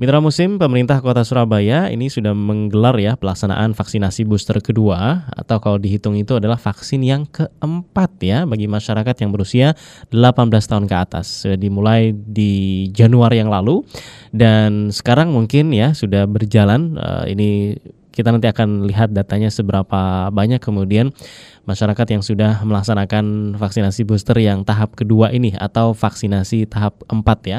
Mitra Musim, pemerintah Kota Surabaya ini sudah menggelar ya pelaksanaan vaksinasi booster kedua atau kalau dihitung itu adalah vaksin yang keempat ya bagi masyarakat yang berusia 18 tahun ke atas. Dimulai di Januari yang lalu dan sekarang mungkin ya sudah berjalan uh, ini kita nanti akan lihat datanya seberapa banyak kemudian masyarakat yang sudah melaksanakan vaksinasi booster yang tahap kedua ini atau vaksinasi tahap 4 ya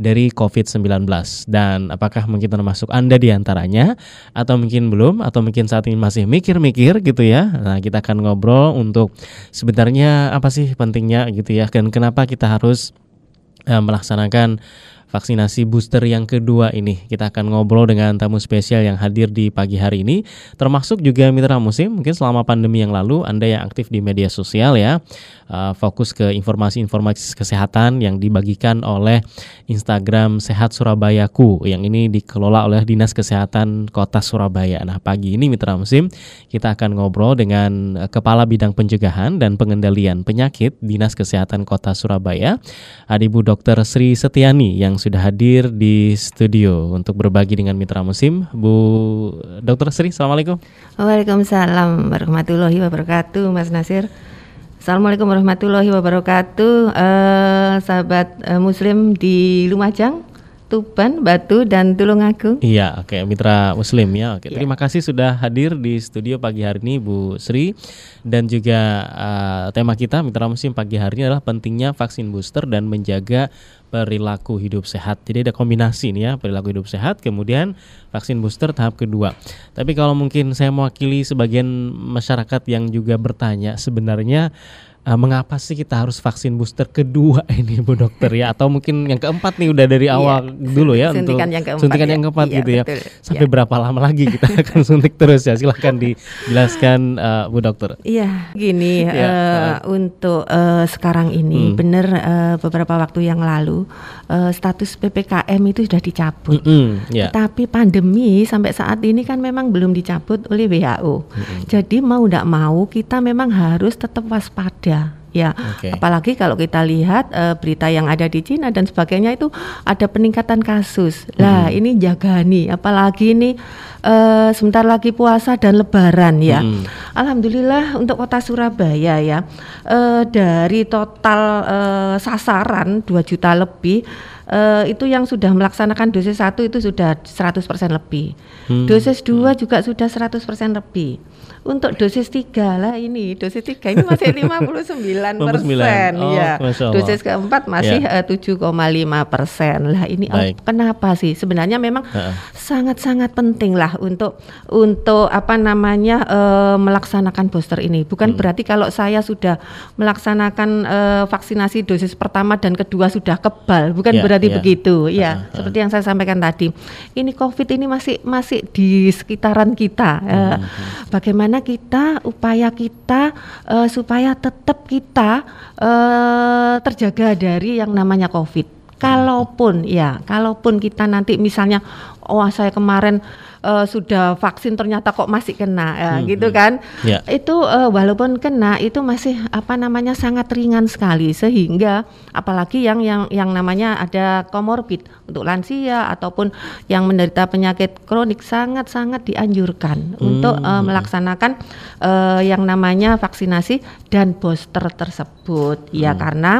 dari COVID-19 dan apakah mungkin termasuk Anda di antaranya? Atau mungkin belum? Atau mungkin saat ini masih mikir-mikir gitu ya. Nah, kita akan ngobrol untuk sebenarnya apa sih pentingnya gitu ya? Dan kenapa kita harus uh, melaksanakan vaksinasi booster yang kedua ini. Kita akan ngobrol dengan tamu spesial yang hadir di pagi hari ini, termasuk juga mitra musim. Mungkin selama pandemi yang lalu Anda yang aktif di media sosial ya, uh, fokus ke informasi-informasi kesehatan yang dibagikan oleh Instagram Sehat Surabayaku yang ini dikelola oleh Dinas Kesehatan Kota Surabaya. Nah, pagi ini mitra musim kita akan ngobrol dengan Kepala Bidang Pencegahan dan Pengendalian Penyakit Dinas Kesehatan Kota Surabaya, Adibu Dr. Sri Setiani yang sudah hadir di studio untuk berbagi dengan mitra musim. Bu Dr. Sri, Assalamualaikum. Waalaikumsalam warahmatullahi wabarakatuh, Mas Nasir. Assalamualaikum warahmatullahi wabarakatuh, uh, sahabat uh, Muslim di Lumajang. Tuban, Batu, dan Tulungagung. Iya, oke, okay, mitra Muslim ya. Oke, okay. ya. terima kasih sudah hadir di studio pagi hari ini, Bu Sri. Dan juga uh, tema kita mitra Muslim pagi hari ini adalah pentingnya vaksin booster dan menjaga perilaku hidup sehat. Jadi ada kombinasi nih ya, perilaku hidup sehat, kemudian vaksin booster tahap kedua. Tapi kalau mungkin saya mewakili sebagian masyarakat yang juga bertanya, sebenarnya uh, mengapa sih kita harus vaksin booster kedua ini Bu Dokter ya atau mungkin yang keempat nih udah dari iya, awal iya, dulu ya suntikan untuk yang keempat suntikan ya. yang keempat iya, gitu ya. betul, ya. Sampai iya. berapa lama lagi kita akan suntik terus ya? Silahkan dijelaskan uh, Bu Dokter. Iya, gini ya, uh, untuk uh, sekarang ini hmm. benar uh, beberapa waktu yang lalu uh, status PPKM itu sudah dicabut. Mm -hmm, yeah. Tapi pandemi sampai saat ini kan memang belum dicabut oleh WHO. Mm -hmm. Jadi mau tidak mau kita memang harus tetap waspada ada ya okay. apalagi kalau kita lihat uh, berita yang ada di Cina dan sebagainya itu ada peningkatan kasus hmm. lah ini jaga nih apalagi ini uh, sebentar lagi puasa dan lebaran ya hmm. alhamdulillah untuk kota Surabaya ya uh, dari total uh, sasaran 2 juta lebih uh, itu yang sudah melaksanakan dosis satu itu sudah 100% lebih. Hmm. Dosis dua hmm. juga sudah 100% lebih. Untuk dosis tiga lah ini dosis tiga ini masih 59 persen oh, ya. Dosis keempat masih ya. eh, tujuh koma lima persen lah ini oh, kenapa sih sebenarnya memang sangat-sangat penting lah untuk untuk apa namanya uh, melaksanakan booster ini. Bukan hmm. berarti kalau saya sudah melaksanakan uh, vaksinasi dosis pertama dan kedua sudah kebal, bukan ya, berarti ya. begitu. Ya, uh, uh. seperti yang saya sampaikan tadi. Ini COVID ini masih masih di sekitaran kita. Uh, hmm. Bagaimana bagaimana kita upaya kita uh, supaya tetap kita uh, terjaga dari yang namanya COVID. Kalaupun ya, kalaupun kita nanti misalnya, wah oh, saya kemarin uh, sudah vaksin ternyata kok masih kena ya, hmm, gitu hmm. kan yeah. itu uh, walaupun kena itu masih apa namanya sangat ringan sekali sehingga apalagi yang yang yang namanya ada komorbid untuk lansia ataupun yang menderita penyakit kronik sangat sangat dianjurkan hmm. untuk uh, melaksanakan uh, yang namanya vaksinasi dan booster tersebut ya, hmm. ya karena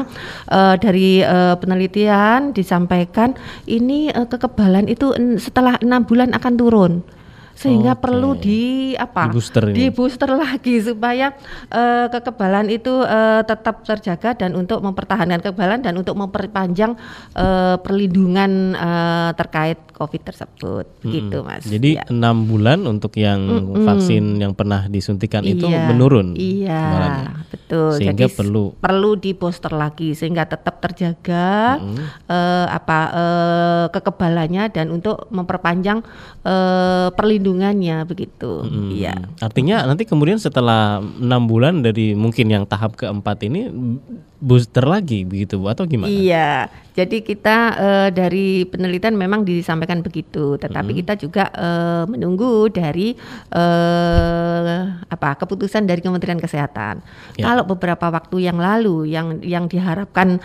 uh, dari uh, penelitian disampaikan ini uh, kekebalan itu setelah enam bulan akan turun sehingga okay. perlu di apa di booster, di booster lagi supaya uh, kekebalan itu uh, tetap terjaga dan untuk mempertahankan kekebalan dan untuk memperpanjang uh, perlindungan uh, terkait COVID tersebut, hmm. gitu mas. Jadi ya. enam ya. bulan untuk yang hmm. vaksin yang pernah disuntikan iya, itu menurun. Iya, betul. Sehingga Jadi perlu perlu di booster lagi sehingga tetap terjaga hmm. uh, apa uh, kekebalannya dan untuk memperpanjang uh, perlindungan perlindungannya begitu. Hmm. Iya. Artinya nanti kemudian setelah enam bulan dari mungkin yang tahap keempat ini booster lagi begitu atau gimana? Iya. Jadi kita uh, dari penelitian memang disampaikan begitu, tetapi hmm. kita juga uh, menunggu dari uh, apa keputusan dari Kementerian Kesehatan. Ya. Kalau beberapa waktu yang lalu yang yang diharapkan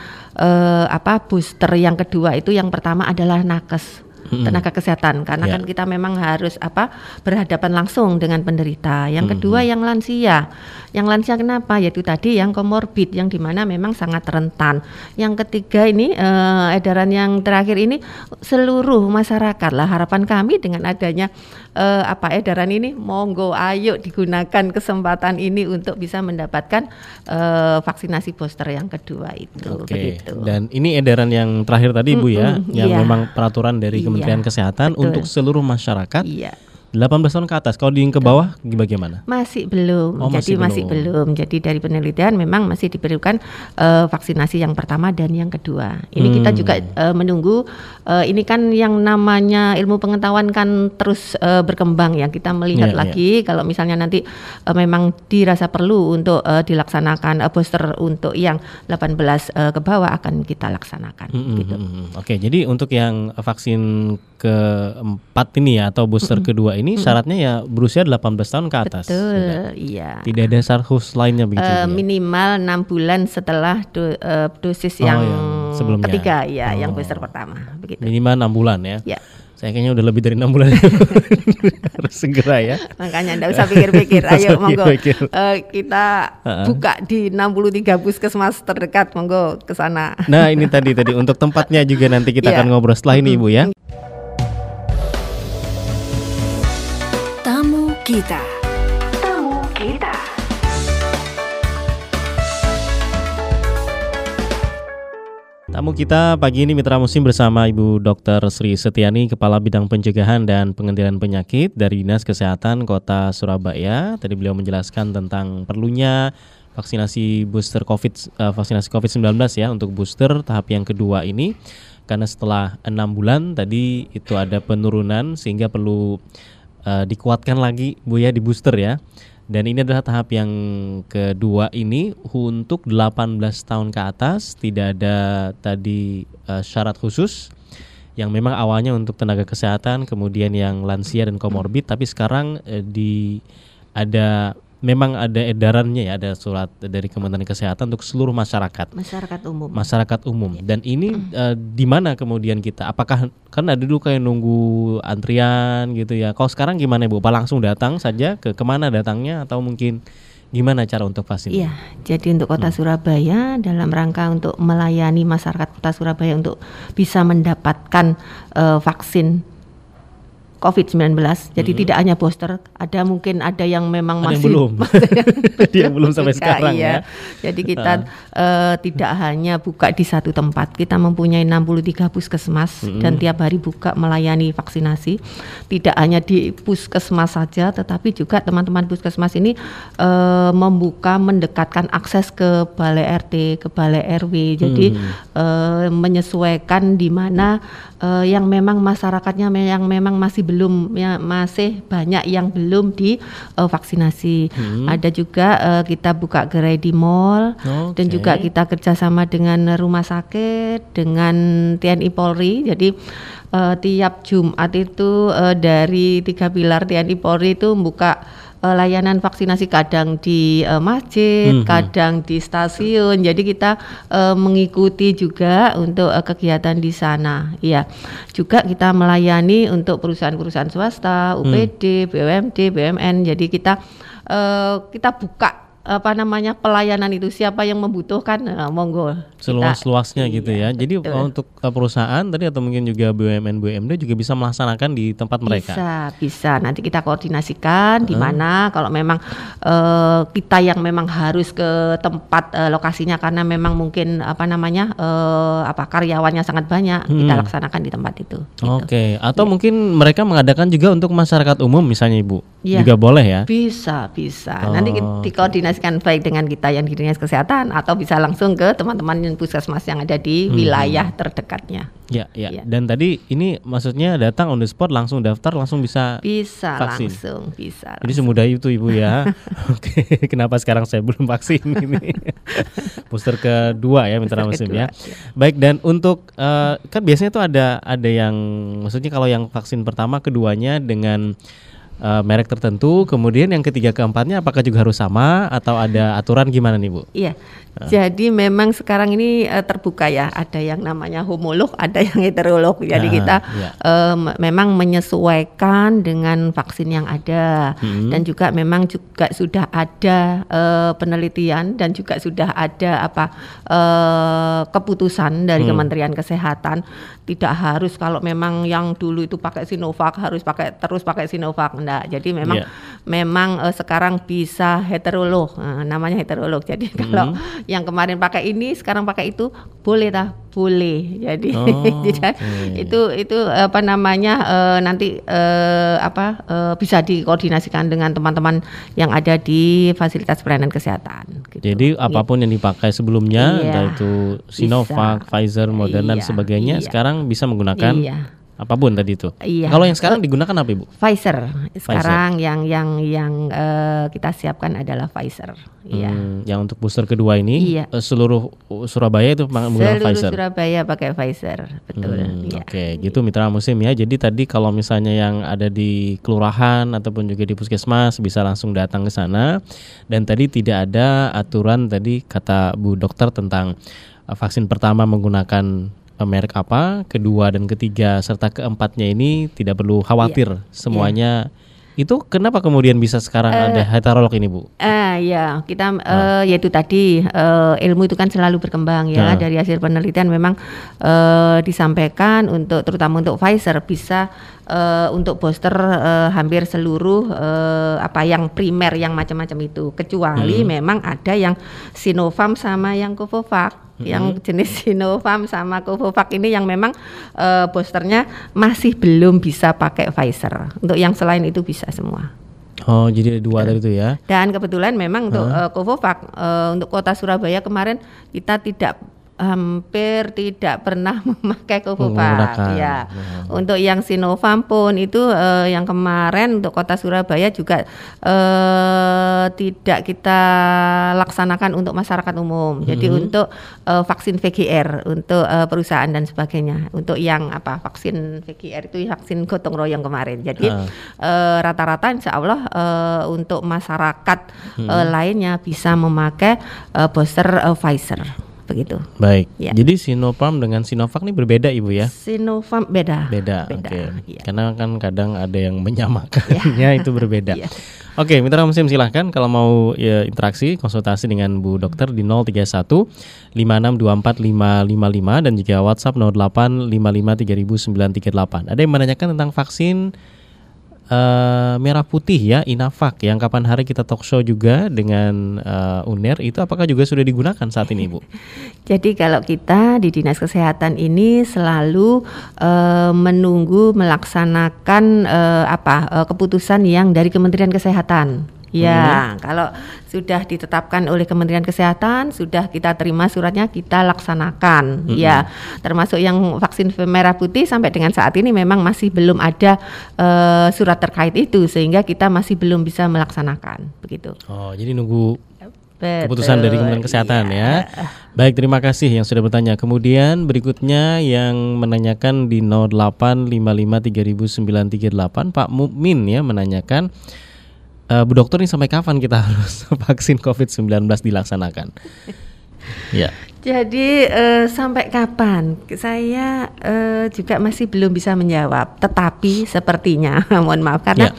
apa booster yang kedua itu yang pertama adalah nakes hmm. tenaga kesehatan karena yeah. kan kita memang harus apa berhadapan langsung dengan penderita. Yang hmm. kedua yang lansia. Yang lansia kenapa? Yaitu tadi yang komorbid yang di mana memang sangat rentan. Yang ketiga ini uh, edaran yang terakhir ini seluruh masyarakat lah harapan kami dengan adanya uh, apa edaran ini monggo ayo digunakan kesempatan ini untuk bisa mendapatkan uh, vaksinasi booster yang kedua itu okay. begitu. Dan ini edaran yang terakhir tadi Bu ya, yang iya. memang peraturan dari iya, Kementerian iya, Kesehatan betul. untuk seluruh masyarakat. Iya 18 tahun ke atas. Kalau di ke bawah bagaimana? Masih belum. Oh, Jadi masih, belum. Jadi dari penelitian memang masih diperlukan uh, vaksinasi yang pertama dan yang kedua. Ini hmm. kita juga uh, menunggu uh, ini kan yang namanya ilmu pengetahuan kan terus uh, berkembang ya. Kita melihat yeah, lagi yeah. kalau misalnya nanti uh, memang dirasa perlu untuk uh, dilaksanakan uh, booster untuk yang 18 uh, ke bawah akan kita laksanakan hmm, hmm gitu. Hmm, hmm. Oke, jadi untuk yang vaksin keempat ini ya atau booster hmm. kedua ini syaratnya ya berusia 18 tahun ke atas. Betul, tidak? iya. Tidak ada syarat khusus lainnya begitu. Uh, ya? Minimal enam bulan setelah do, uh, dosis oh, yang, yang sebelumnya. ketiga, ya, oh. yang booster pertama. Begitu. Minimal enam bulan ya. Ya. Saya kayaknya udah lebih dari enam bulan harus segera ya. Makanya enggak usah pikir-pikir. Ayo monggo uh, kita uh-uh. buka di 63 puskesmas terdekat monggo ke sana. Nah, ini tadi tadi untuk tempatnya juga nanti kita yeah. akan ngobrol setelah ini Ibu ya. Kita. Tamu kita. Tamu kita pagi ini mitra musim bersama Ibu Dr. Sri Setiani, Kepala Bidang Pencegahan dan Pengendalian Penyakit dari Dinas Kesehatan Kota Surabaya. Tadi beliau menjelaskan tentang perlunya vaksinasi booster COVID, uh, vaksinasi COVID-19 ya untuk booster tahap yang kedua ini karena setelah enam bulan tadi itu ada penurunan sehingga perlu uh, dikuatkan lagi Bu ya di booster ya. Dan ini adalah tahap yang kedua ini untuk 18 tahun ke atas tidak ada tadi uh, syarat khusus yang memang awalnya untuk tenaga kesehatan kemudian yang lansia dan komorbid tapi sekarang uh, di ada memang ada edarannya ya, ada surat dari Kementerian Kesehatan untuk seluruh masyarakat. Masyarakat umum. Masyarakat umum. Ya. Dan ini uh, di mana kemudian kita? Apakah kan ada dulu kayak nunggu antrian gitu ya? Kalau sekarang gimana Bu? Apa langsung datang saja ke ke mana datangnya atau mungkin gimana cara untuk vaksin? Iya, jadi untuk Kota hmm. Surabaya dalam rangka untuk melayani masyarakat Kota Surabaya untuk bisa mendapatkan uh, vaksin COVID-19. Jadi hmm. tidak hanya booster, ada mungkin ada yang memang ada masih yang belum. yang belum sampai juga, sekarang iya. ya. Jadi kita uh. Uh, tidak hanya buka di satu tempat. Kita mempunyai 63 puskesmas hmm. dan tiap hari buka melayani vaksinasi. Tidak hanya di puskesmas saja, tetapi juga teman-teman puskesmas ini uh, membuka mendekatkan akses ke balai RT, ke balai RW. Jadi hmm. uh, menyesuaikan di mana uh, yang memang masyarakatnya yang memang masih belum belum ya masih banyak yang belum divaksinasi. Uh, hmm. Ada juga uh, kita buka gerai di mall okay. dan juga kita kerjasama dengan rumah sakit, dengan TNI Polri. Jadi uh, tiap Jumat itu uh, dari tiga pilar TNI Polri itu membuka uh, layanan vaksinasi kadang di uh, masjid, mm -hmm. kadang di stasiun. Jadi kita uh, mengikuti juga untuk uh, kegiatan di sana. Iya. Juga kita melayani untuk perusahaan-perusahaan swasta, UPD, mm. BUMD, BUMN. Jadi kita uh, kita buka apa namanya pelayanan itu siapa yang membutuhkan nah, monggo seluas-luasnya gitu ya. Iya, Jadi betul. untuk uh, perusahaan tadi atau mungkin juga BUMN BUMD juga bisa melaksanakan di tempat mereka. Bisa, bisa. Nanti kita koordinasikan di mana kalau memang uh, kita yang memang harus ke tempat uh, lokasinya karena memang mungkin apa namanya uh, apa karyawannya sangat banyak, hmm. kita laksanakan di tempat itu. Gitu. Oke, okay. atau ya. mungkin mereka mengadakan juga untuk masyarakat umum misalnya Ibu. Ya. Juga boleh ya? Bisa, bisa. Oh. Nanti dikoordinasikan komunikasikan baik dengan kita yang di dinas kesehatan atau bisa langsung ke teman-teman yang puskesmas yang ada di hmm. wilayah terdekatnya. Ya, ya, ya. Dan tadi ini maksudnya datang on the spot langsung daftar langsung bisa bisa vaksin. langsung bisa. Jadi semudah itu ibu ya. Oke, kenapa sekarang saya belum vaksin ini? Booster kedua ya mitra musim ya. ya. Baik dan untuk uh, kan biasanya tuh ada ada yang maksudnya kalau yang vaksin pertama keduanya dengan uh, merek tertentu. Kemudian yang ketiga keempatnya apakah juga harus sama atau ada aturan gimana nih Bu? Iya. Uh. Jadi memang sekarang ini uh, terbuka ya. Ada yang namanya homolog, ada yang heterolog. Jadi uh, kita yeah. uh, memang menyesuaikan dengan vaksin yang ada hmm. dan juga memang juga sudah ada uh, penelitian dan juga sudah ada apa uh, keputusan dari hmm. Kementerian Kesehatan tidak harus kalau memang yang dulu itu pakai Sinovac harus pakai terus pakai Sinovac enggak. Jadi memang yeah. memang uh, sekarang bisa heterolog. Nah, namanya heterolog. Jadi kalau yang kemarin pakai ini sekarang pakai itu boleh dah boleh. Jadi oh, okay. itu itu apa namanya uh, nanti uh, apa uh, bisa dikoordinasikan dengan teman-teman yang ada di fasilitas pelayanan kesehatan. Gitu. Jadi apa pun yeah. yang dipakai sebelumnya, yeah. entah itu Sinovac, bisa. Pfizer, Moderna yeah. dan sebagainya, yeah. sekarang sekarang bisa menggunakan iya. Apa pun tadi itu. Iya. Kalau yang sekarang digunakan apa ibu? Pfizer. Sekarang Pfizer. yang yang yang uh, kita siapkan adalah Pfizer. Iya. Hmm, yang untuk booster kedua ini iya. uh, seluruh Surabaya itu menggunakan seluruh Pfizer. Surabaya pakai Pfizer, betul. Hmm, iya. Oke, okay. gitu mitra musim ya. Jadi tadi kalau misalnya yang ada di kelurahan ataupun juga di puskesmas bisa langsung datang ke sana. Dan tadi tidak ada aturan tadi kata Bu Dokter tentang uh, vaksin pertama menggunakan merek apa, kedua dan ketiga serta keempatnya ini tidak perlu khawatir yeah. semuanya. Yeah. Itu kenapa kemudian bisa sekarang uh, ada heterolog ini, Bu? Ah, uh, ya, kita uh, yaitu tadi uh, ilmu itu kan selalu berkembang ya. Uh. Dari hasil penelitian memang uh, disampaikan untuk terutama untuk Pfizer bisa uh, untuk booster uh, hampir seluruh uh, apa yang primer yang macam-macam itu. Kecuali hmm. memang ada yang Sinovac sama yang Covovac hmm. yang jenis Sinovac sama Covovac ini yang memang uh, boosternya masih belum bisa pakai Pfizer. Untuk yang selain itu bisa semua. Oh, jadi ada dua dari itu ya. Dan kebetulan memang untuk uh, Covovac uh, untuk kota Surabaya kemarin kita tidak hampir tidak pernah memakai Covovac ya. Untuk yang Sinovac pun itu uh, yang kemarin untuk Kota Surabaya juga uh, tidak kita laksanakan untuk masyarakat umum. Hmm. Jadi untuk uh, vaksin VGR untuk uh, perusahaan dan sebagainya. Untuk yang apa vaksin VGR itu vaksin gotong royong kemarin. Jadi rata-rata uh. uh, Insya Allah uh, untuk masyarakat hmm. uh, lainnya bisa memakai uh, booster uh, Pfizer begitu. Baik. Ya. Jadi Sinopharm dengan Sinovac ini berbeda Ibu ya? Sinopharm beda. Beda. beda. Oke. Okay. Ya. Karena kan kadang ada yang menyamakannya ya. itu berbeda. ya. Oke, Mitra Musim silahkan kalau mau ya, interaksi konsultasi dengan Bu Dokter di 031 5624 555 dan juga WhatsApp 08 55 3938. Ada yang menanyakan tentang vaksin uh, merah putih ya Inafak yang kapan hari kita talk show juga dengan uh, UNER itu apakah juga sudah digunakan saat ini Bu? Jadi kalau kita di Dinas Kesehatan ini selalu uh, menunggu melaksanakan uh, apa uh, keputusan yang dari Kementerian Kesehatan. Ya, hmm. kalau sudah ditetapkan oleh Kementerian Kesehatan, sudah kita terima suratnya, kita laksanakan. Hmm. Ya, termasuk yang vaksin merah putih sampai dengan saat ini memang masih belum ada uh, surat terkait itu, sehingga kita masih belum bisa melaksanakan. Begitu. Oh, jadi nunggu Betul. keputusan dari Kementerian Kesehatan iya. ya. Baik, terima kasih yang sudah bertanya. Kemudian berikutnya yang menanyakan di 085530938 Pak Mukmin ya menanyakan uh, Bu Dokter ini sampai kapan kita harus vaksin COVID-19 dilaksanakan? ya. Jadi uh, sampai kapan? Saya uh, juga masih belum bisa menjawab. Tetapi sepertinya, mohon maaf karena ya.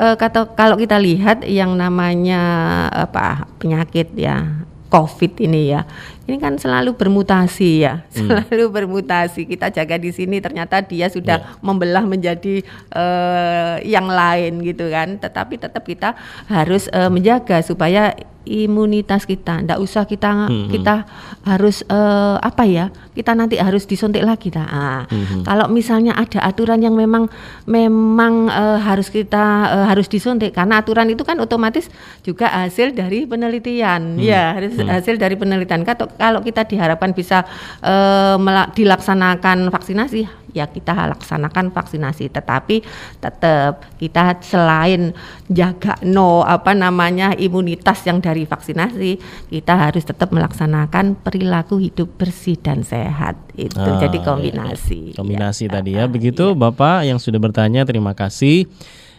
uh, kata, kalau kita lihat yang namanya apa penyakit ya COVID ini ya. Ini kan selalu bermutasi ya, hmm. selalu bermutasi. Kita jaga di sini ternyata dia sudah yeah. membelah menjadi uh, yang lain gitu kan. Tetapi tetap kita harus uh, menjaga supaya imunitas kita. Tidak usah kita hmm. kita harus uh, apa ya? Kita nanti harus disuntik lagi. Nah, hmm. kalau misalnya ada aturan yang memang memang uh, harus kita uh, harus disuntik karena aturan itu kan otomatis juga hasil dari penelitian. Hmm. Ya, harus hmm. hasil dari penelitian. Kalau kita diharapkan bisa uh, dilaksanakan vaksinasi ya kita laksanakan vaksinasi tetapi tetap kita selain jaga no apa namanya imunitas yang dari vaksinasi kita harus tetap melaksanakan perilaku hidup bersih dan sehat itu ah, jadi kombinasi iya. kombinasi ya. tadi ya begitu iya. Bapak yang sudah bertanya terima kasih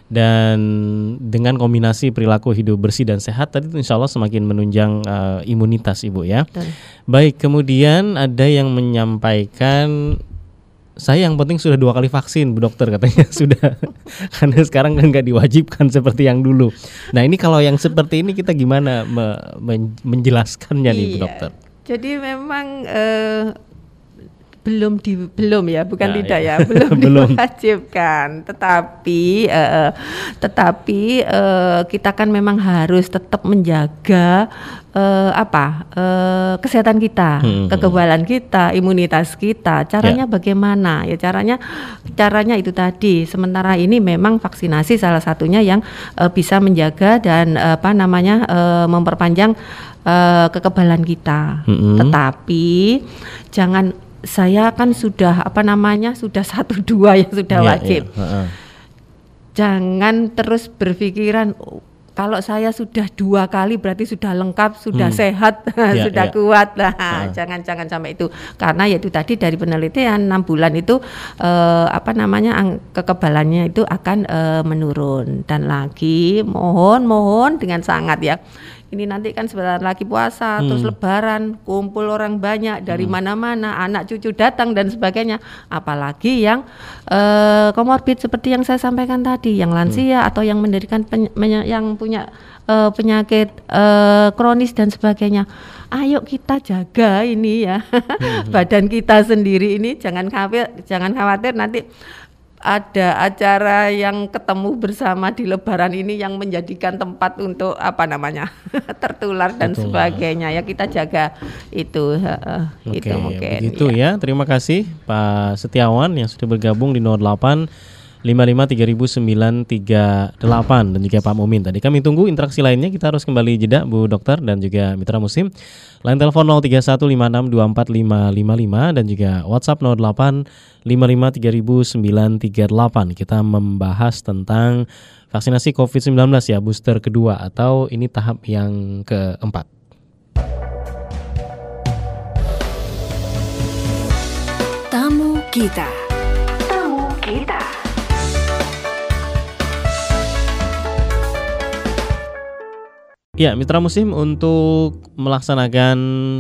dan dengan kombinasi perilaku hidup bersih dan sehat tadi insya Allah semakin menunjang uh, imunitas ibu ya. Betul. Baik kemudian ada yang menyampaikan saya yang penting sudah dua kali vaksin bu dokter katanya sudah karena sekarang kan nggak diwajibkan seperti yang dulu. Nah ini kalau yang seperti ini kita gimana me men menjelaskannya iya. nih bu iya. dokter? Jadi memang uh, belum di belum ya bukan nah, tidak ya, ya belum, belum. diwajibkan. Tetapi uh, tetapi uh, kita kan memang harus tetap menjaga uh, apa uh, kesehatan kita hmm, kekebalan kita imunitas kita. Caranya ya. bagaimana? Ya caranya caranya itu tadi. Sementara ini memang vaksinasi salah satunya yang uh, bisa menjaga dan uh, apa namanya uh, memperpanjang uh, kekebalan kita. Hmm. tetapi jangan saya kan sudah apa namanya sudah satu dua yang sudah yeah, wajib. Yeah. -uh. Jangan terus berpikiran oh, kalau saya sudah dua kali berarti sudah lengkap, sudah hmm. sehat, yeah, sudah yeah. kuat. Nah, uh. jangan jangan sampai itu. Karena yaitu tadi dari penelitian enam bulan itu uh, apa namanya kekebalannya itu akan uh, menurun dan lagi mohon mohon dengan sangat ya ini nanti kan sebentar lagi puasa, hmm. terus lebaran, kumpul orang banyak dari hmm. mana-mana, hmm. anak cucu datang dan sebagainya. Apalagi yang uh, komorbid seperti yang saya sampaikan tadi, yang lansia hmm. atau yang mendirikan yang punya uh, penyakit uh, kronis dan sebagainya. Ayo kita jaga ini ya, hmm. badan kita sendiri ini jangan khawatir, jangan khawatir nanti ada acara yang ketemu bersama di Lebaran ini yang menjadikan tempat untuk apa namanya tertular dan Betul. sebagainya ya kita jaga itu uh, Oke, itu mungkin begitu ya. ya terima kasih Pak Setiawan yang sudah bergabung di 08 553938 dan juga Pak Mumin tadi. Kami tunggu interaksi lainnya. Kita harus kembali jeda Bu Dokter dan juga Mitra Musim. Line telepon 0315624555 dan juga WhatsApp 08553938. Kita membahas tentang vaksinasi COVID-19 ya booster kedua atau ini tahap yang keempat. Tamu kita. Ya, Mitra Musim untuk melaksanakan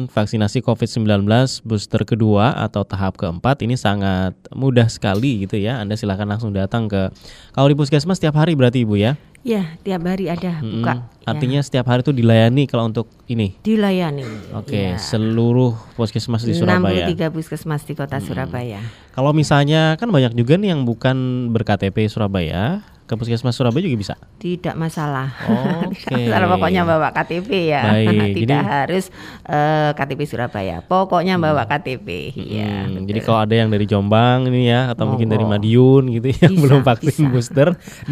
vaksinasi COVID-19 booster kedua atau tahap keempat ini sangat mudah sekali gitu ya. Anda silakan langsung datang ke kalau di puskesmas setiap hari berarti Ibu ya? Ya, tiap hari ada hmm, buka. Artinya ya. setiap hari itu dilayani kalau untuk ini? Dilayani. Oke, ya. seluruh puskesmas di Surabaya. 63 puskesmas di kota hmm. Surabaya. Kalau misalnya kan banyak juga nih yang bukan berKTP Surabaya, ke puskesmas Surabaya juga bisa? Tidak masalah. Oh, Oke. Okay. pokoknya bawa KTP ya. Baik, Tidak jadi, harus uh, eh, KTP Surabaya. Pokoknya hmm. bawa KTP. Hmm, ya. Jadi kalau ada yang dari Jombang ini ya atau oh, mungkin dari Madiun gitu ya, yang belum vaksin bisa. booster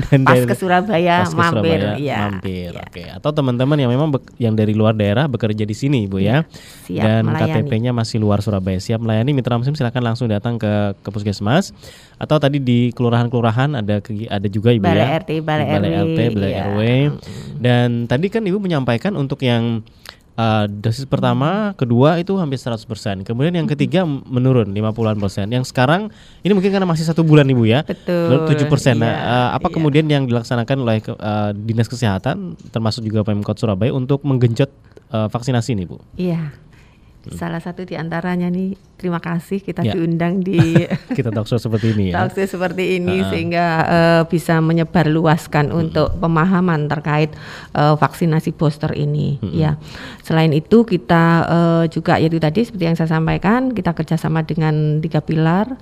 dan pas dari, ke Surabaya pas ke mampir Surabaya, ya. Mampir. Ya. Oke. Okay. Atau teman-teman yang memang yang dari luar daerah bekerja di sini, Bu ya. Siap dan KTP-nya masih luar Surabaya. Siap melayani Mitra Muslim silakan langsung datang ke ke puskesmas atau tadi di kelurahan-kelurahan ada ada juga Ibu balai ya. RT, balai, balai RW, RT, balai ya. RW. Dan tadi kan Ibu menyampaikan untuk yang uh, dosis pertama, kedua itu hampir 100%. Kemudian yang ketiga menurun 50-an persen. Yang sekarang ini mungkin karena masih satu bulan Ibu ya. Betul. 7 persen. Nah, uh, apa iya. kemudian yang dilaksanakan oleh uh, Dinas Kesehatan termasuk juga Pemkot Surabaya untuk menggenjot uh, vaksinasi ini Bu? Iya. Salah satu di antaranya nih terima kasih kita ya. diundang di kita talkshow seperti ini ya. Talkshow seperti ini uh. sehingga uh, bisa menyebarluaskan hmm. untuk pemahaman terkait uh, vaksinasi booster ini hmm. ya. Selain itu kita uh, juga yaitu tadi seperti yang saya sampaikan kita kerjasama dengan tiga pilar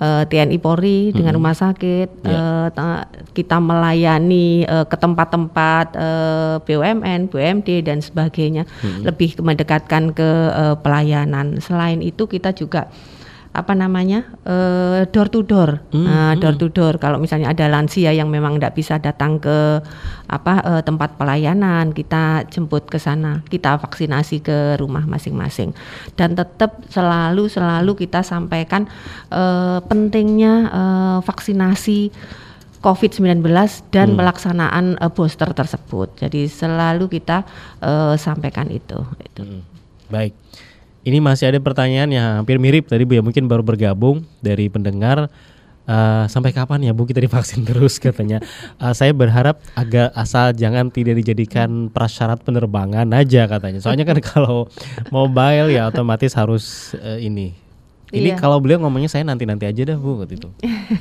uh, eh, TNI Polri dengan hmm. rumah sakit yeah. Ya. uh, kita melayani uh, ke tempat-tempat uh, BUMN, BUMD dan sebagainya hmm. lebih mendekatkan ke uh, pelayanan. Selain itu kita juga apa namanya uh, door to door, mm, uh, door to door. Kalau misalnya ada lansia yang memang tidak bisa datang ke apa uh, tempat pelayanan, kita jemput ke sana, kita vaksinasi ke rumah masing-masing. Dan tetap selalu selalu kita sampaikan uh, pentingnya uh, vaksinasi. COVID-19 dan hmm. pelaksanaan uh, booster tersebut. Jadi selalu kita uh, sampaikan itu. itu. Hmm. Baik. Ini masih ada pertanyaan yang hampir mirip tadi Bu ya mungkin baru bergabung dari pendengar uh, sampai kapan ya Bu kita divaksin terus katanya. Uh, saya berharap agak asal jangan tidak dijadikan prasyarat penerbangan aja katanya. Soalnya kan kalau mobile ya otomatis harus uh, ini ini iya. kalau beliau ngomongnya saya nanti-nanti aja dah Bu gitu.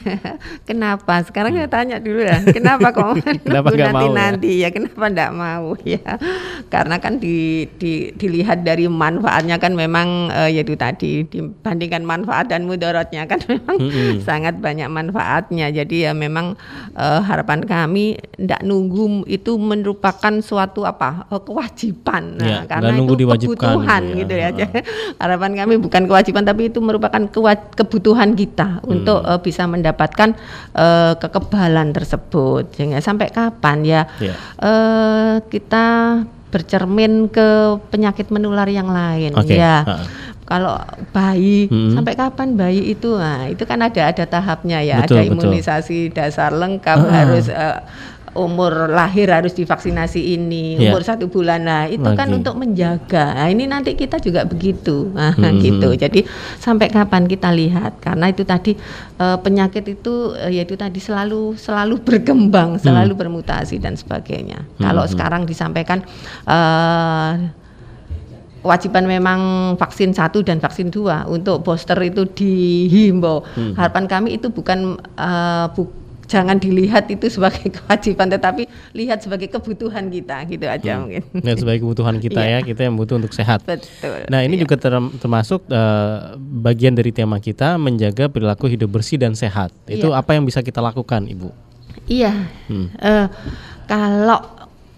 kenapa? Sekarang hmm. saya tanya dulu ya. Kenapa kok kenapa nanti-nanti ya? ya? Kenapa enggak mau ya? Karena kan di, di, dilihat dari manfaatnya kan memang uh, yaitu tadi dibandingkan manfaat dan mudaratnya kan memang hmm. sangat banyak manfaatnya. Jadi ya memang uh, harapan kami enggak nunggu itu merupakan suatu apa? Uh, kewajiban. Nah, ya, karena itu kebutuhan ya. gitu ya. Uh. harapan kami bukan kewajiban tapi itu merupakan kebutuhan kita hmm. untuk uh, bisa mendapatkan uh, kekebalan tersebut. Sehingga sampai kapan ya yeah. Ya. uh, kita bercermin ke penyakit menular yang lain okay. ya. Uh. Kalau bayi hmm. sampai kapan bayi itu? Nah, itu kan ada ada tahapnya ya, betul, ada imunisasi betul. dasar lengkap uh. harus uh, umur lahir harus divaksinasi ini, yeah. umur satu bulan. Nah, itu Lagi. kan untuk menjaga. Nah, ini nanti kita juga begitu. Nah, hmm. gitu. Jadi sampai kapan kita lihat? Karena itu tadi uh, penyakit itu uh, yaitu tadi selalu selalu berkembang, selalu hmm. bermutasi dan sebagainya. Hmm. Kalau sekarang disampaikan uh, kewajiban memang vaksin satu dan vaksin dua untuk booster itu dihimbau. Hmm. Harapan kami itu bukan uh, bu jangan dilihat itu sebagai kewajiban tetapi lihat sebagai kebutuhan kita gitu aja hmm. mungkin. Lihat sebagai kebutuhan kita iya. ya, kita yang butuh untuk sehat. Betul. Nah, ini iya. juga termasuk uh, bagian dari tema kita menjaga perilaku hidup bersih dan sehat. Itu iya. apa yang bisa kita lakukan, Ibu? Iya. Hmm. Uh, kalau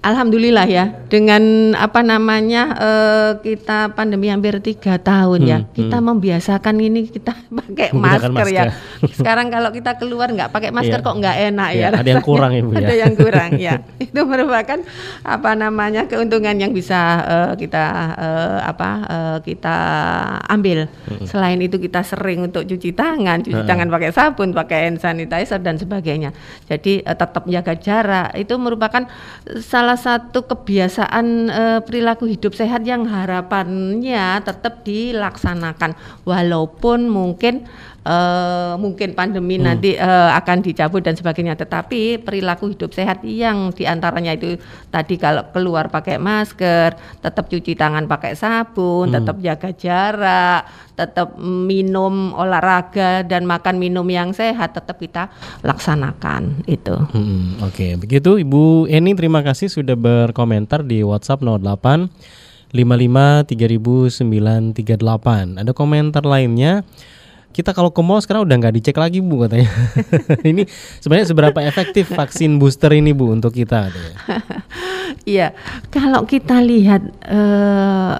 Alhamdulillah ya dengan apa namanya uh, kita pandemi hampir tiga tahun ya, hmm, ya kita hmm. membiasakan ini kita pakai masker, masker ya. Sekarang kalau kita keluar nggak pakai masker yeah. kok nggak enak yeah, ya. Ada yang kurang ibu ya. Ada yang kurang ya. Itu merupakan apa namanya keuntungan yang bisa uh, kita uh, apa uh, kita ambil. Hmm. Selain itu kita sering untuk cuci tangan, cuci hmm. tangan pakai sabun, pakai hand sanitizer dan sebagainya. Jadi uh, tetap jaga jarak itu merupakan salah satu kebiasaan e, perilaku hidup sehat yang harapannya tetap dilaksanakan. Walaupun mungkin uh, mungkin pandemi hmm. nanti uh, akan dicabut dan sebagainya. Tetapi perilaku hidup sehat yang di antaranya itu tadi kalau keluar pakai masker, tetap cuci tangan pakai sabun, hmm. tetap jaga jarak, tetap minum olahraga dan makan minum yang sehat, tetap kita laksanakan itu. Hmm, Oke, okay. begitu Ibu Eni terima kasih sudah berkomentar di WhatsApp 08 55 3938. Ada komentar lainnya kita kalau ke mall sekarang udah nggak dicek lagi bu katanya. ini sebenarnya seberapa efektif vaksin booster ini bu untuk kita? Iya, kalau kita lihat. Uh,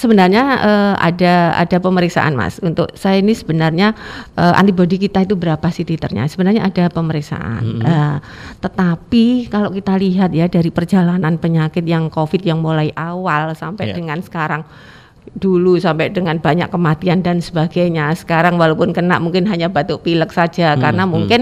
sebenarnya uh, ada ada pemeriksaan mas untuk saya ini sebenarnya uh, antibodi kita itu berapa sih titernya sebenarnya ada pemeriksaan mm -hmm. uh, tetapi kalau kita lihat ya dari perjalanan penyakit yang covid yang mulai awal sampai yeah. dengan sekarang dulu sampai dengan banyak kematian dan sebagainya. Sekarang walaupun kena mungkin hanya batuk pilek saja hmm, karena hmm. mungkin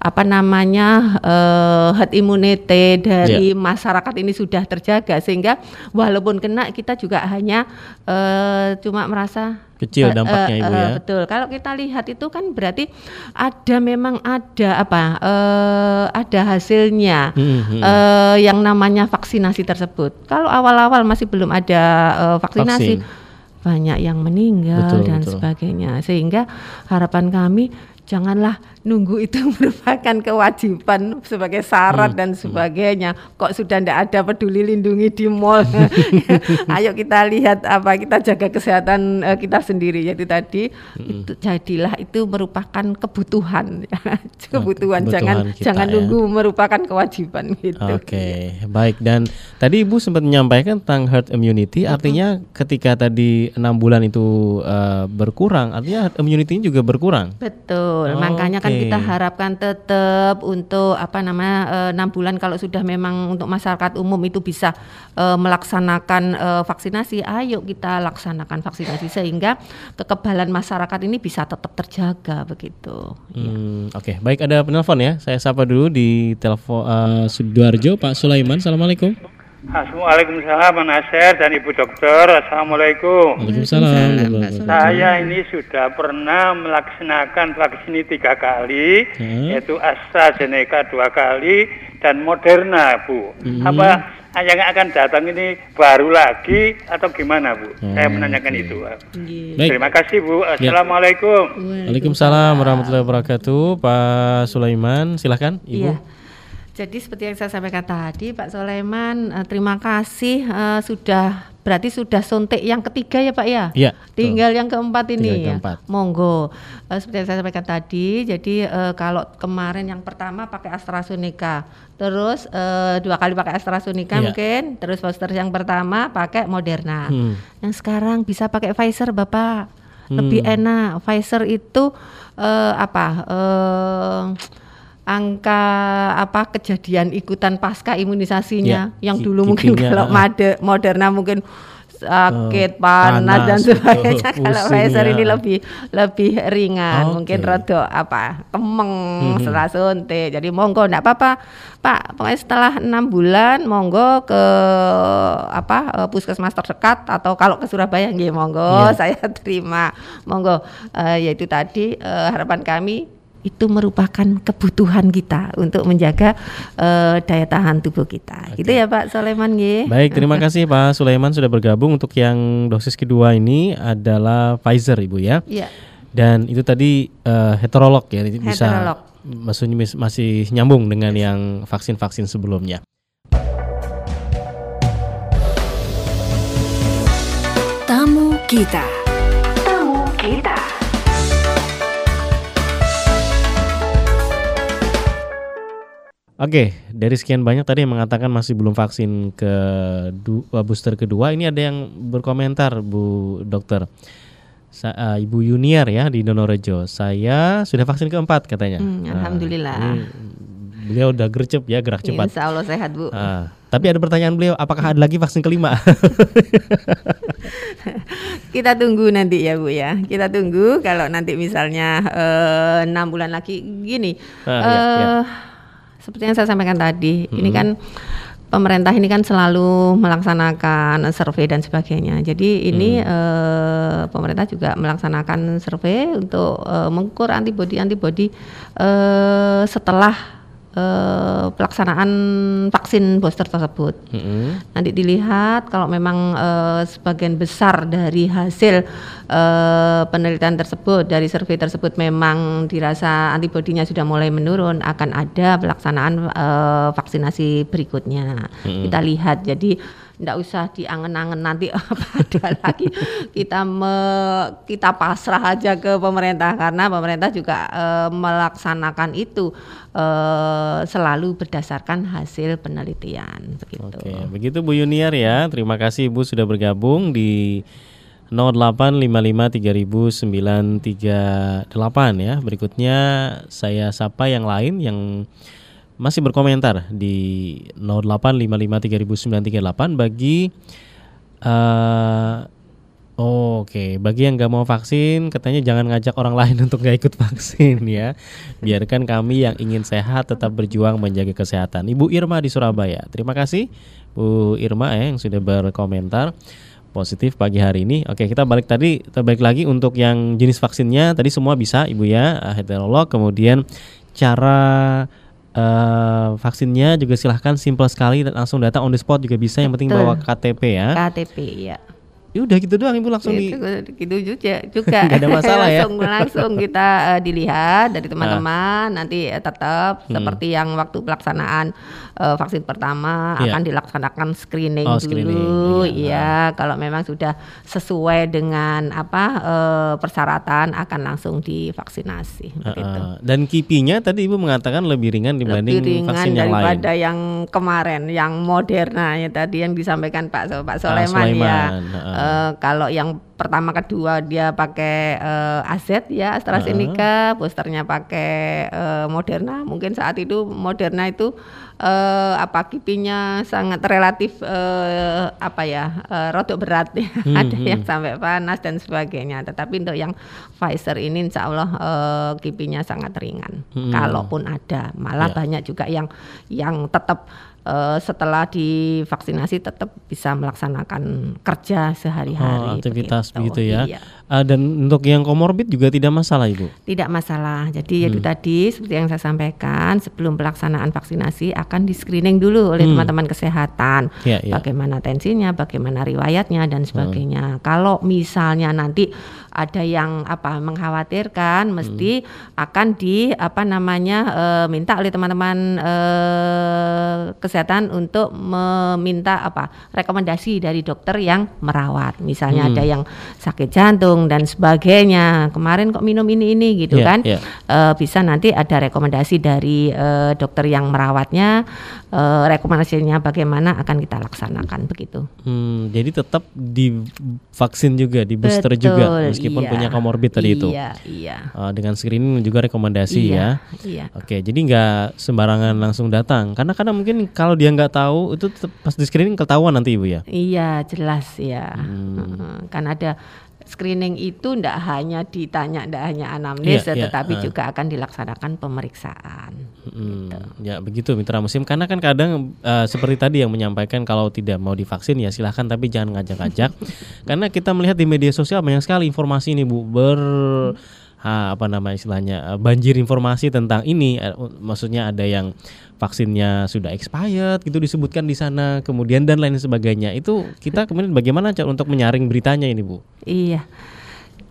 apa namanya uh, herd immunity dari yeah. masyarakat ini sudah terjaga sehingga walaupun kena kita juga hanya uh, cuma merasa kecil dampaknya uh, uh, ibu ya. betul. Kalau kita lihat itu kan berarti ada memang ada apa uh, ada hasilnya hmm, hmm. Uh, yang namanya vaksinasi tersebut. Kalau awal-awal masih belum ada uh, vaksinasi Vaksin banyak yang meninggal betul, dan betul. sebagainya. Sehingga harapan kami janganlah nunggu itu merupakan kewajiban sebagai syarat hmm. dan hmm. sebagainya. Kok sudah tidak ada peduli lindungi di mall? Ayo kita lihat apa kita jaga kesehatan uh, kita sendiri. Jadi tadi hmm. itu jadilah itu merupakan kebutuhan, kebutuhan. Nah, jangan kita, jangan ya. nunggu merupakan kewajiban gitu. Oke, okay. baik. Dan tadi ibu sempat menyampaikan tentang herd immunity, hmm. artinya ketika tadi enam bulan itu uh, berkurang, artinya herd immunity juga berkurang. Betul. Oh, Makanya kan kita harapkan tetap untuk apa namanya eh, enam bulan kalau sudah memang untuk masyarakat umum itu bisa uh, melaksanakan uh, vaksinasi, ayo kita laksanakan vaksinasi sehingga kekebalan masyarakat ini bisa tetap terjaga begitu. Ya. Hmm, ya. Oke, okay. baik ada penelpon ya. Saya sapa dulu di telepon uh, Sidoarjo Pak Sulaiman. Assalamualaikum. Assalamualaikum Nasir dan Ibu Dokter. Assalamualaikum. Waalaikumsalam. Saya ini sudah pernah melaksanakan vaksin ini tiga kali, hmm. yaitu AstraZeneca dua kali dan Moderna, Bu. Hmm. Apa yang akan datang ini baru lagi atau gimana, Bu? Hmm. Saya menanyakan okay. itu. Baik. Terima kasih, Bu. Ya. Assalamualaikum. Ya. Waalaikumsalam warahmatullahi wabarakatuh. Pak Sulaiman, silahkan, Ibu. Iya. Jadi seperti yang saya sampaikan tadi, Pak Soleman, uh, terima kasih uh, sudah berarti sudah suntik yang ketiga ya Pak ya. Iya. Tinggal betul. yang keempat ini Tinggal ya. Keempat. Monggo. Uh, seperti yang saya sampaikan tadi, jadi uh, kalau kemarin yang pertama pakai AstraZeneca, terus uh, dua kali pakai AstraZeneca ya. mungkin, terus booster yang pertama pakai Moderna. Hmm. Yang sekarang bisa pakai Pfizer Bapak. Lebih hmm. enak. Pfizer itu uh, apa? Angka apa kejadian ikutan pasca imunisasinya ya, yang dulu mungkin kalau made, Moderna mungkin sakit, uh, panas, panas dan sebagainya. Uh, kalau Pfizer ini lebih lebih ringan, okay. mungkin rada apa kemeng hmm. setelah suntik. Jadi monggo enggak apa-apa, Pak. Pokoknya setelah enam bulan monggo ke apa eh, puskesmas terdekat atau kalau ke Surabaya nggih monggo yeah. saya terima. Monggo uh, yaitu tadi uh, harapan kami itu merupakan kebutuhan kita untuk menjaga uh, daya tahan tubuh kita. Okay. Gitu ya Pak Sulaiman ya. Baik, terima kasih Pak Sulaiman sudah bergabung untuk yang dosis kedua ini adalah Pfizer Ibu ya. Iya. Dan itu tadi uh, heterolog ya, heterolog. bisa maksudnya masih nyambung dengan yang vaksin-vaksin sebelumnya. Tamu kita. Oke, dari sekian banyak tadi yang mengatakan masih belum vaksin ke dua, booster kedua, ini ada yang berkomentar, Bu Dokter. Sa uh, Ibu Yuniar ya di Donorejo. Saya sudah vaksin keempat katanya. Hmm, Alhamdulillah. Nah, beliau udah gercep ya, gerak cepat. Insya Allah sehat Bu. Uh, tapi ada pertanyaan beliau, apakah ada lagi vaksin kelima? Kita tunggu nanti ya Bu ya. Kita tunggu kalau nanti misalnya eh, enam uh, bulan lagi gini. Uh, uh, ya, ya seperti yang saya sampaikan tadi, hmm. ini kan pemerintah ini kan selalu melaksanakan survei dan sebagainya. Jadi ini hmm. eh, pemerintah juga melaksanakan survei untuk eh, mengukur antibodi antibodi eh, setelah uh, pelaksanaan vaksin booster tersebut. Mm-hmm. Nanti dilihat kalau memang uh, sebagian besar dari hasil uh, penelitian tersebut dari survei tersebut memang dirasa antibodinya sudah mulai menurun, akan ada pelaksanaan uh, vaksinasi berikutnya. Mm-hmm. Kita lihat. Jadi tidak usah diangen-angen nanti apa ada lagi kita me, kita pasrah aja ke pemerintah karena pemerintah juga e, melaksanakan itu e, selalu berdasarkan hasil penelitian begitu. Oke, begitu Bu Yuniar ya. Terima kasih Ibu sudah bergabung di 0855300938 ya. Berikutnya saya sapa yang lain yang masih berkomentar di 0855300938 bagi uh, oh, oke okay. bagi yang nggak mau vaksin katanya jangan ngajak orang lain untuk nggak ikut vaksin ya biarkan kami yang ingin sehat tetap berjuang menjaga kesehatan Ibu Irma di Surabaya terima kasih Bu Irma ya yang sudah berkomentar positif pagi hari ini. Oke, kita balik tadi, kita balik lagi untuk yang jenis vaksinnya tadi semua bisa Ibu ya, heterolog, kemudian cara Uh, vaksinnya juga silahkan simple sekali dan langsung datang on the spot juga bisa. Yang penting bawa KTP ya. KTP ya. Ya udah gitu doang ibu langsung gitu, di gitu juga juga Gak ada masalah ya langsung langsung kita uh, dilihat dari teman-teman nah. nanti uh, tetap hmm. seperti yang waktu pelaksanaan uh, vaksin pertama yeah. akan dilaksanakan screening oh, dulu screening. ya kalau memang sudah sesuai dengan apa uh, persyaratan akan langsung divaksinasi uh, gitu. dan kipinya tadi ibu mengatakan lebih ringan dibanding lebih ringan vaksin yang lain daripada yang kemarin yang Moderna ya tadi yang disampaikan Pak Pak Soleman, uh, ya uh, Eh, kalau yang pertama kedua dia pakai uh, AZ ya AstraZeneca, uh. boosternya pakai uh, Moderna. Mungkin saat itu Moderna itu uh, apa kipinya sangat relatif uh, apa ya uh, rodok berat ya. Hmm, Ada hmm. yang sampai panas dan sebagainya. Tetapi untuk yang Pfizer ini Insya Allah uh, kipinya sangat ringan. Hmm. Kalaupun ada, malah yeah. banyak juga yang yang tetap uh, setelah divaksinasi tetap bisa melaksanakan kerja sehari-hari. Oh, aktivitas begitu, begitu ya. Iya. Uh, dan untuk yang komorbid juga tidak masalah ibu? Tidak masalah. Jadi hmm. itu tadi seperti yang saya sampaikan sebelum pelaksanaan vaksinasi akan di screening dulu oleh hmm. teman-teman hmm. kesehatan. Ya, ya. Bagaimana tensinya, bagaimana riwayatnya dan sebagainya. Hmm. Kalau misalnya nanti ada yang apa mengkhawatirkan, mesti hmm. akan di apa namanya e, minta oleh teman-teman e, kesehatan untuk meminta apa rekomendasi dari dokter yang merawat. Misalnya hmm. ada yang sakit jantung dan sebagainya. Kemarin kok minum ini ini gitu yeah, kan? Yeah. E, bisa nanti ada rekomendasi dari e, dokter yang merawatnya. E, rekomendasinya bagaimana akan kita laksanakan begitu. Hmm, jadi tetap divaksin juga, di booster Betul, juga meskipun iya, punya komorbid tadi iya, itu. Iya, iya. Uh, dengan screening juga rekomendasi iya, ya. Iya. Oke, jadi nggak sembarangan langsung datang. Karena kadang mungkin kalau dia nggak tahu itu pas di screening ketahuan nanti ibu ya. Iya, jelas ya. Hmm. Kan ada screening itu tidak hanya ditanya, tidak hanya anamnes, yeah, yeah, tetapi uh. juga akan dilaksanakan pemeriksaan. Hmm, gitu. Ya begitu mitra musim, karena kan kadang uh, seperti tadi yang menyampaikan kalau tidak mau divaksin ya silahkan, tapi jangan ngajak-ngajak, karena kita melihat di media sosial banyak sekali informasi ini bu ber ha, apa nama istilahnya eh, banjir informasi tentang ini, eh, maksudnya ada yang vaksinnya sudah expired gitu disebutkan di sana kemudian dan lain sebagainya. Itu kita kemudian bagaimana cara untuk menyaring beritanya ini bu? Iya.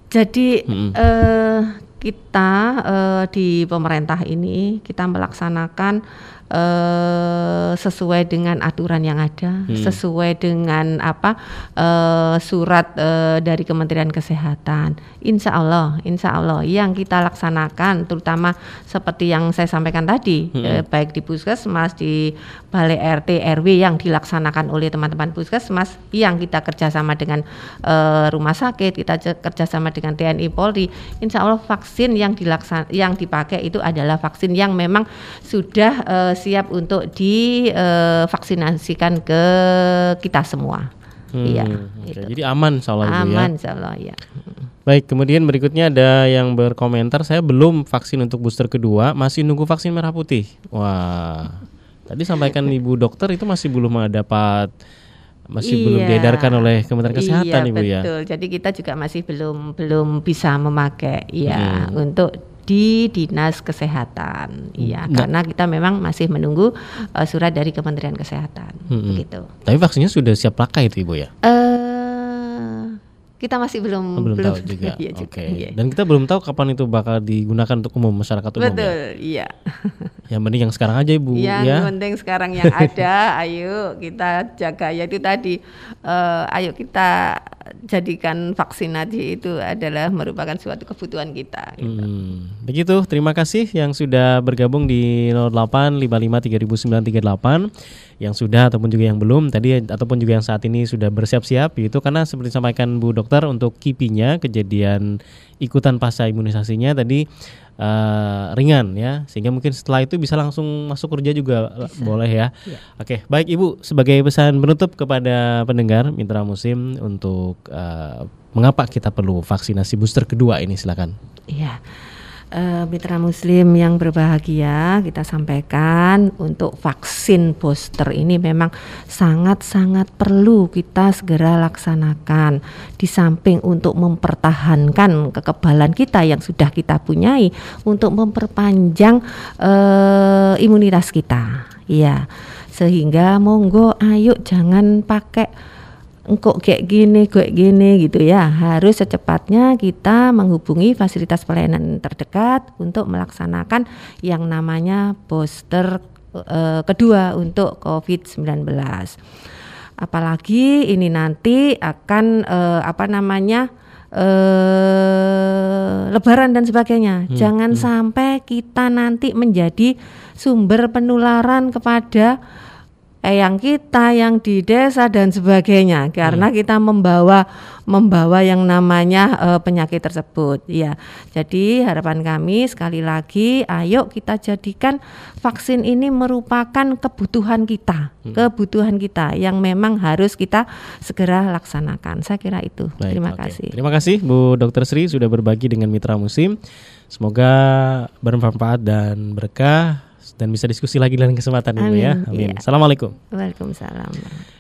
Jadi hmm. uh, kita uh, di pemerintah ini kita melaksanakan uh, sesuai dengan aturan yang ada, hmm. sesuai dengan apa uh, surat uh, dari Kementerian Kesehatan. Insya Allah, Insya Allah yang kita laksanakan, terutama seperti yang saya sampaikan tadi, hmm. uh, baik di puskesmas, di balai RT RW yang dilaksanakan oleh teman-teman puskesmas, yang kita kerjasama dengan uh, rumah sakit, kita kerjasama dengan TNI Polri. Insya Allah vaksin yang dilaksan yang dipakai itu adalah vaksin yang memang sudah uh, siap untuk divaksinasikan ke kita semua. Hmm, iya. Okay. Jadi aman insya Allah ya. Aman insya Allah ya. Baik, kemudian berikutnya ada yang berkomentar saya belum vaksin untuk booster kedua, masih nunggu vaksin merah putih. Wah. Tadi sampaikan Ibu dokter itu masih belum dapat masih iya, belum diedarkan oleh Kementerian Kesehatan iya, Ibu betul. ya. Betul. Jadi kita juga masih belum belum bisa memakai ya hmm. untuk di dinas kesehatan. Iya, nah. karena kita memang masih menunggu uh, surat dari Kementerian Kesehatan. Hmm. Begitu. Tapi vaksinnya sudah siap pakai itu Ibu ya? Uh, kita masih belum oh, belum, belum tahu juga. iya, Oke. Okay. Iya. Dan kita belum tahu kapan itu bakal digunakan untuk umum masyarakat umum. Ya? Betul, ya? iya. Yang penting yang sekarang aja Ibu yang ya. Yang penting sekarang yang ada, ayo kita jaga ya itu tadi uh, ayo kita jadikan vaksinasi itu adalah merupakan suatu kebutuhan kita. Gitu. Hmm, begitu, terima kasih yang sudah bergabung di 08 yang sudah ataupun juga yang belum tadi ataupun juga yang saat ini sudah bersiap-siap itu karena seperti disampaikan Bu Dokter untuk kipinya kejadian ikutan pasca imunisasinya tadi uh, ringan ya sehingga mungkin setelah itu bisa langsung masuk kerja juga bisa. boleh ya. ya. Oke, baik Ibu sebagai pesan penutup kepada pendengar Mitra Musim untuk uh, mengapa kita perlu vaksinasi booster kedua ini silakan. Iya uh, mitra muslim yang berbahagia kita sampaikan untuk vaksin booster ini memang sangat-sangat perlu kita segera laksanakan. Di samping untuk mempertahankan kekebalan kita yang sudah kita punyai untuk memperpanjang uh, imunitas kita. Ya sehingga monggo ayo jangan pakai engkau kayak gini, kayak gini gitu ya. Harus secepatnya kita menghubungi fasilitas pelayanan terdekat untuk melaksanakan yang namanya booster uh, kedua untuk COVID-19. Apalagi ini nanti akan uh, apa namanya uh, lebaran dan sebagainya. Hmm, Jangan hmm. sampai kita nanti menjadi sumber penularan kepada eyang kita yang di desa dan sebagainya. Karena hmm. kita membawa membawa yang namanya uh, penyakit tersebut. Ya jadi harapan kami sekali lagi ayo kita jadikan vaksin ini merupakan kebutuhan kita. Hmm. kebutuhan kita yang memang harus kita segera laksanakan. Saya kira itu. Baik, terima okay. kasih. Terima kasih Bu Dokter Sri sudah berbagi dengan Mitra Musim. Semoga bermanfaat dan berkah dan bisa diskusi lagi dalam kesempatan Amin. Ibu ya. Amin. Ya. Assalamualaikum. Waalaikumsalam.